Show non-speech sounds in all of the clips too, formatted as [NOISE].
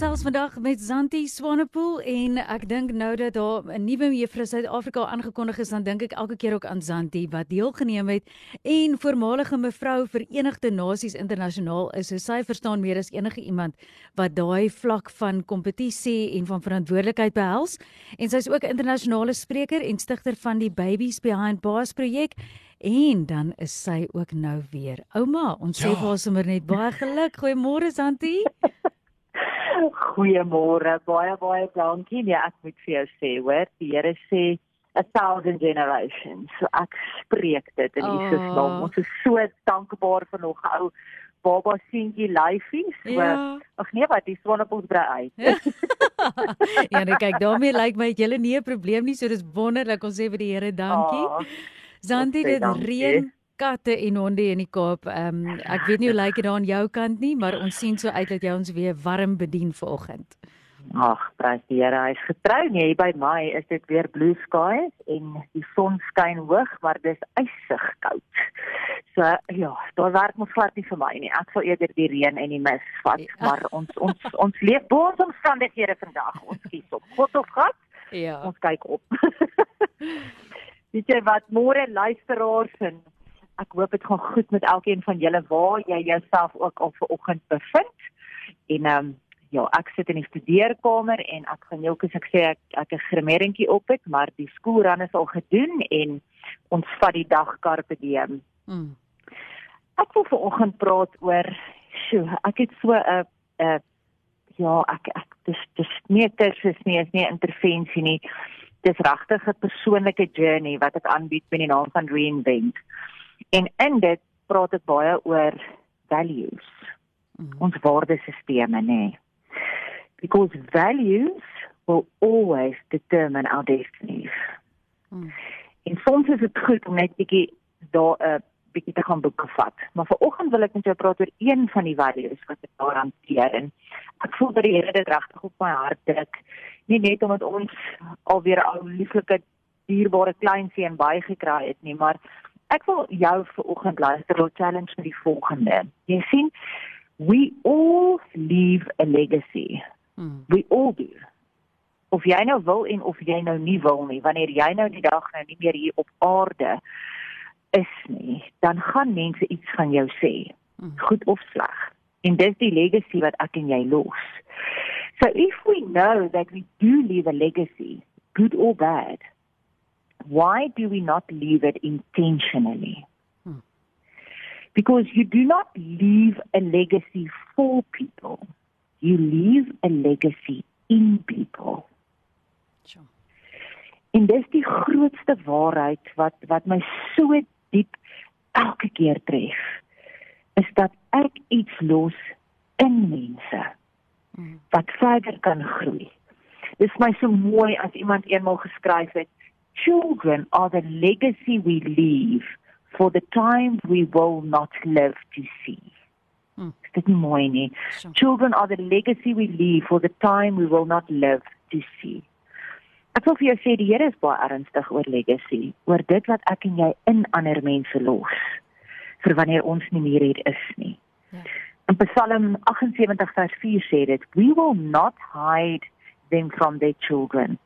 Gesels vandag met Zanti Swanepoel en ek dink nou dat daar 'n nuwe juffrou Suid-Afrika aangekondig is, dan dink ek elke keer ook aan Zanti wat deelgeneem het en voormalige mevrou Verenigde Nasies internasionaal is. So sy verstaan meer as enige iemand wat daai vlak van kompetisie en van verantwoordelikheid behels. En sy's ook internasionale spreker en stigter van die Babies Behind Bars projek. En dan is sy ook nou weer ouma. Ons sê Ja. vir haar sommer net baie geluk. Goeiemôre Zanti. Goeiemôre, baie baie dankie. Nee, ek moet vir jou sê, hoor, die Here sê a thousand generations. So ek spreek dit in Oh. Jesus naam. Ons is so dankbaar vir nog 'n ou baba seentjie lyfie. So Ja. ag nee, wat die swanepoel brei uit. [LAUGHS] ja, nou kyk, daarmee lyk my het julle nie 'n probleem nie, so dis wonderlik. Ons sê vir die Here dankie. Ah, Zanti, ons sê dit reën katte en honde in die Kaap. Ehm um, ek weet nie hoe lyk dit daar aan jou kant nie, maar ons sien so uit dat jy ons weer warm bedien vanoggend. Ag, prys die Here, hy's getrou nie. Hier by my is dit weer blue skies en die son skyn hoog, maar dis ysig koud. So ja, daar werk mos glad nie vir my nie. Ek sal eerder die reën en die mis vat, Ja. maar ons ons ons leef bo ons omstandighede vandag. Ons kies op God of gat. Ja. Ons kyk op. [LAUGHS] Weet jy wat, môre luisteraars en ek hoop dit gaan goed met elkeen van julle waar jy jouself ook al vanoggend bevind. En ehm um, ja, ek sit in die studeerkamer en ek gaan jou as ek sê ek ek 'n grimeringkie op het, maar die skoolrun is al gedoen en ons vat die dag carpe diem. Mm. Ek wil vanoggend praat oor sjoe, ek het so 'n 'n ja, ek ek dis dis nie 'n kursus nie, is nie intervensie nie. Dis regtig 'n persoonlike journey wat ek aanbied met die naam van Reinvent. En in dit praat ek baie oor values, Mm. ons waardesisteme, nê. Nee. Because values will always determine our destinies. Mm. En soms is dit goed om net bietjie daar 'n uh, bietjie te gaan boeke vat. Maar vanoggend wil ek met jou praat oor een van die values wat ek daar hanteer en ek voel dat die Here dit regtig op my hart druk. Nie net omdat ons alweer 'n ou lieflike dierbare kleinseun bygekry het nie, maar ek wil jou vanoggend luister op challenge met die volgende. Jy sien, we all leave a legacy. Mm. We all do. Of jy nou wil en of jy nou nie wil nie, wanneer jy nou die dag nou nie meer hier op aarde is nie, dan gaan mense iets van jou sê, Mm. goed of sleg. En dis die legacy wat ek en jy los. So if we know that we do leave a legacy, good or bad, why do we not leave it intentionally? Hmm. Because you do not leave a legacy for people. You leave a legacy in people. Sjoe. En dis die grootste waarheid wat wat my so diep elke keer tref. Is dat ek iets los in mense Mm. wat verder kan groei. Dis my so mooi as iemand eenmal geskryf het, children are the legacy we leave for the time we will not live to see. Mm. Is dit mooi nie? Sjoe. Children are the legacy we leave for the time we will not live to see. Ek wil vir jou sê die Here is baie ernstig oor legacy, oor dit wat ek en jy in ander mense los vir wanneer ons nie meer hier is nie. Ja. In Psalm 78 vers 4 sê dit, "We will not hide them from their children,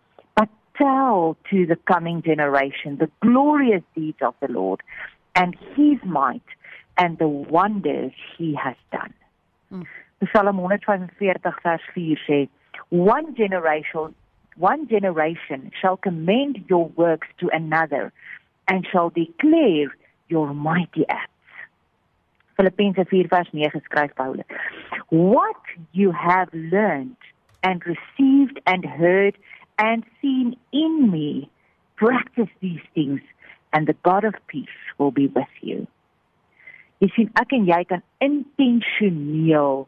tell to the coming generation the glorious deeds of the Lord and his might and the wonders he has done." Mm. Psalm 145 vers 4 sê, "One generation one generation shall commend your works to another and shall declare your mighty acts." Filippense 4 vers 9 skryf Paulus, "What you have learned and received and heard and seen in me, practice these things and the God of peace will be with you." Jy sien ek en jy kan intentioneel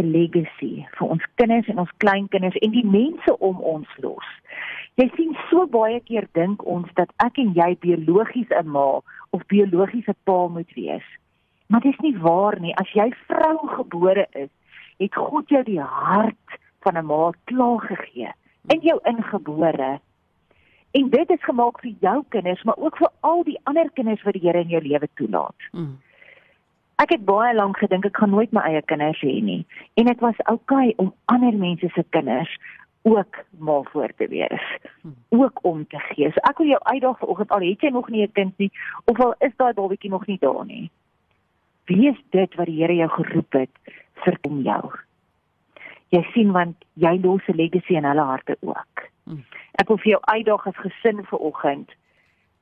'n legacy vir ons kinders en ons kleinkinders en die mense om ons los. Jy sien so baie keer dink ons dat ek en jy biologies 'n ma of biologies 'n pa moet wees. Maar dis nie waar nie. As jy vrou gebore is, het God jou die hart van 'n ma klaar gegee in jou ingebore. En dit is gemaak vir jou kinders, maar ook vir al die ander kinders wat die Here in jou lewe toelaat. Mm. Ek het baie lank gedink ek gaan nooit my eie kinders hê nie en dit was oukei okay om ander mense se kinders ook maar voor te wees. Ook om te gee. So ek wil jou uitdaag vanoggend al het jy nog nie 'n kind nie of al is daai babatjie nog nie daar nie. Wees dit wat die Here jou geroep het vir kom jou. Jy sien want jy los 'n legacy in hulle harte ook. Hmm. Ek wil vir jou uitdaag as gesin vanoggend.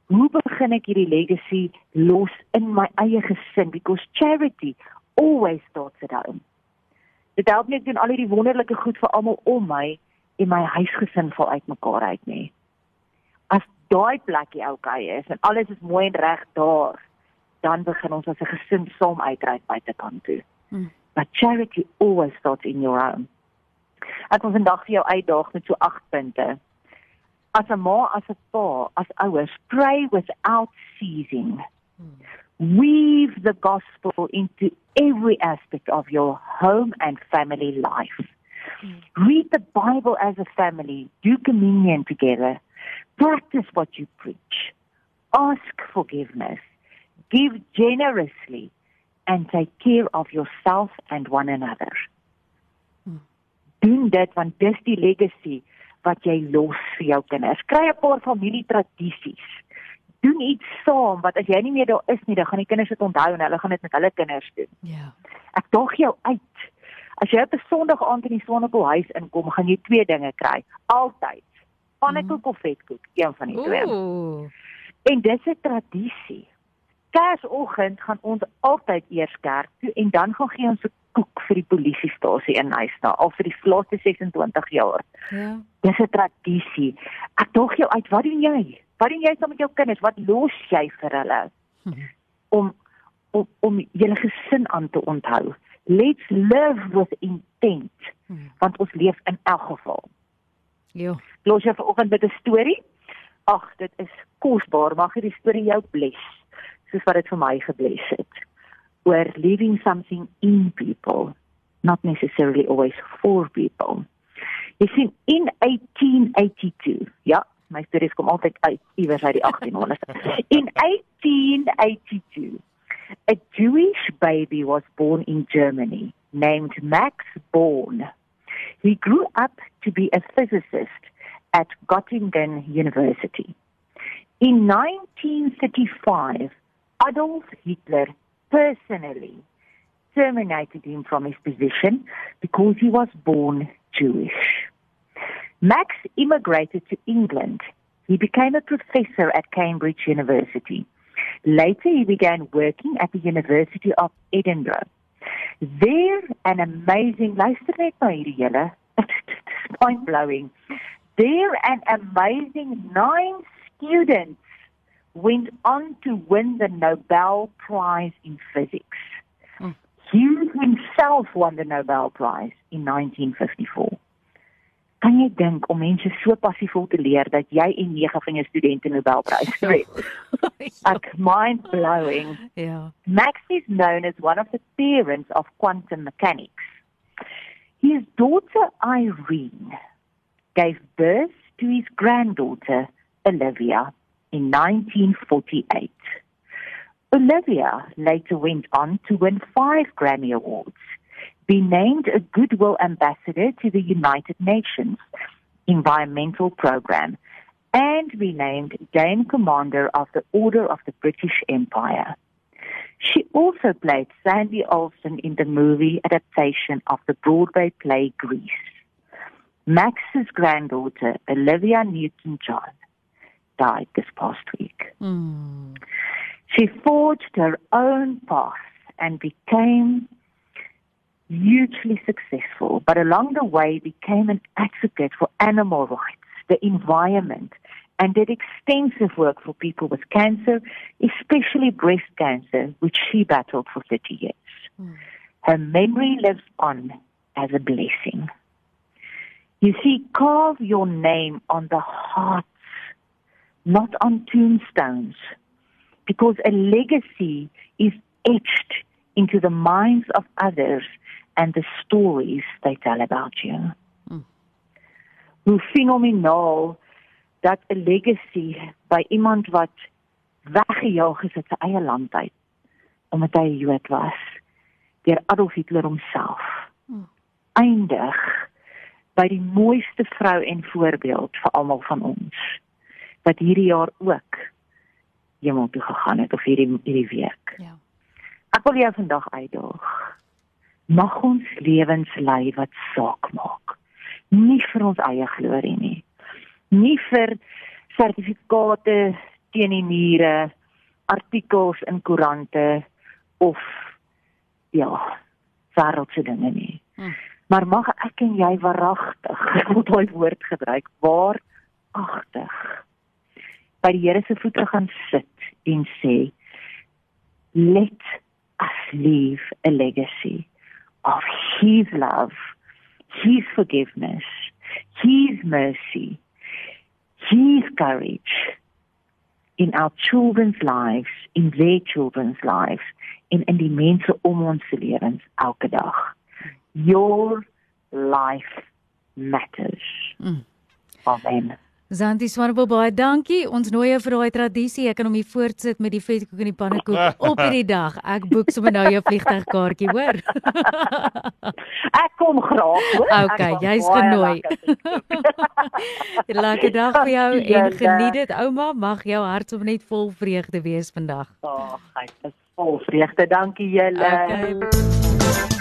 Hoe begin ek hierdie legacy los in my eie gesin because charity always starts at home. Dit help net doen al hierdie wonderlike goed vir almal om my en my huisgesin val uitmekaar uit nê. As daai plekkie oukei is en alles is mooi en reg daar, dan begin ons as 'n gesin saam uitreik buitekant toe. Hmm. But charity always starts in your own. Ek wil vandag vir jou uitdaag met so 8 punte. As 'n ma, as 'n pa, as ouers, pray without ceasing. Weave the gospel into every aspect of your home and family life. Read the Bible as a family. Do communion together. Practice what you preach. Ask forgiveness. Give generously and take care of yourself and one another. Doen dit want dis die legacy wat jy los vir jou kinders. Kry 'n paar familietradisies. Doen iets saam wat as jy nie meer daar is nie, dan gaan die kinders dit onthou en hulle gaan dit met hulle kinders doen. Ja. Ek daag jou uit As jy op 'n Sondag aand in die Sonnepool huis inkom, gaan jy twee dinge kry. Altyd. Pannekoek of vetkoek, een van die twee. Ooh. En dis 'n tradisie. Kersoggend gaan ons altyd eers kerk toe en dan gaan gee ons 'n koek vir die polisiestasie in Nyasa al vir die laaste 26 jaar. Ja. Dis 'n tradisie. Ek dog jou uit, wat doen jy? Wat doen jy saam met jou kinders? Wat los jy vir hulle? Hm. [LAUGHS] Om om om julle gesin aan te onthou let's live with intent hmm. want ons leef in elk geval. Ja. Los jy vanoggend met 'n storie? Ag, dit is kosbaar. Mag hierdie storie jou bless soos wat dit vir my gebless het. Oor leaving something in people, not necessarily always for people. Jy sien in 1882, ja, my stories kom altyd uit iewers uit die 1800s. [LAUGHS] In 1882 A Jewish baby was born in Germany named Max Born. He grew up to be a physicist at Göttingen University. In 1935, Adolf Hitler personally terminated him from his position because he was born Jewish. Max immigrated to England. He became a professor at Cambridge University. Later, he began working at the University of Edinburgh. There, an amazing, luister net na hierdie julle, it's mind blowing. There, an amazing nine students went on to win the Nobel Prize in Physics. Mm. He himself won the Nobel Prize in 1954. kan jy dink om mense so passievol te leer dat jy en nege van jou studente Nobelprys [LAUGHS] kry? Ek mind blowing. Yeah. Max is known as one of the parents of quantum mechanics. His daughter Irene gave birth to his granddaughter Olivia in 1948. Olivia later went on to win five Grammy Awards be named a Goodwill Ambassador to the United Nations Environmental Program and be named Dame Commander of the Order of the British Empire. She also played Sandy Olsen in the movie adaptation of the Broadway play Grease. Max's granddaughter, Olivia Newton John, died this past week. Mm. She forged her own path and became hugely successful, but along the way became an advocate for animal rights, the environment, and did extensive work for people with cancer, especially breast cancer, which she battled for 30 years. Mm. Her memory lives on as a blessing. You see, carve your name on the hearts, not on tombstones, because a legacy is etched into the minds of others and the stories they tell about you. Hmm. hoe fenomenaal dat 'n legacy by iemand wat weggejaag is uit sy eie land uit omdat hy 'n Jood was deur Adolf Hitler homself hmm. eindig by die mooiste vrou en voorbeeld vir almal van ons wat hierdie jaar ook hemel toe gegaan het of hierdie hierdie week. Ja. Ek wil jou vandag uitdaag. Mag ons lewens lei wat saak maak. Nie vir ons eie glorie nie. Nie vir sertifikate teen die mure, artikels in koerante of ja, wêreldse dinge nie. Hm. Maar mag ek en jy waaragtig, ek wil daai woord gebruik, waaragtig by die Here se voete gaan sit en sê let us leave a legacy of his love his forgiveness his mercy his courage in our children's lives in their children's lives in in die mense om ons se lewens elke dag. Your life matters. Mm. amen Zanti Swanepoel baie dankie. Ons nooi jou vir daai tradisie. Ek kan hom hier voortsit met die vetkoek en die pannekoek [LAUGHS] op hierdie dag. Ek boek sommer nou jou vliegtuigkaartjie, hoor. [LAUGHS] ek kom graag, hoor. Okay, jy's genooi. [LAUGHS] Lekker dag vir jou en geniet dit, ouma. Mag jou hart sommer net vol vreugde wees vandag. Ag, hy is vol vreugde. Dankie julle. Okay.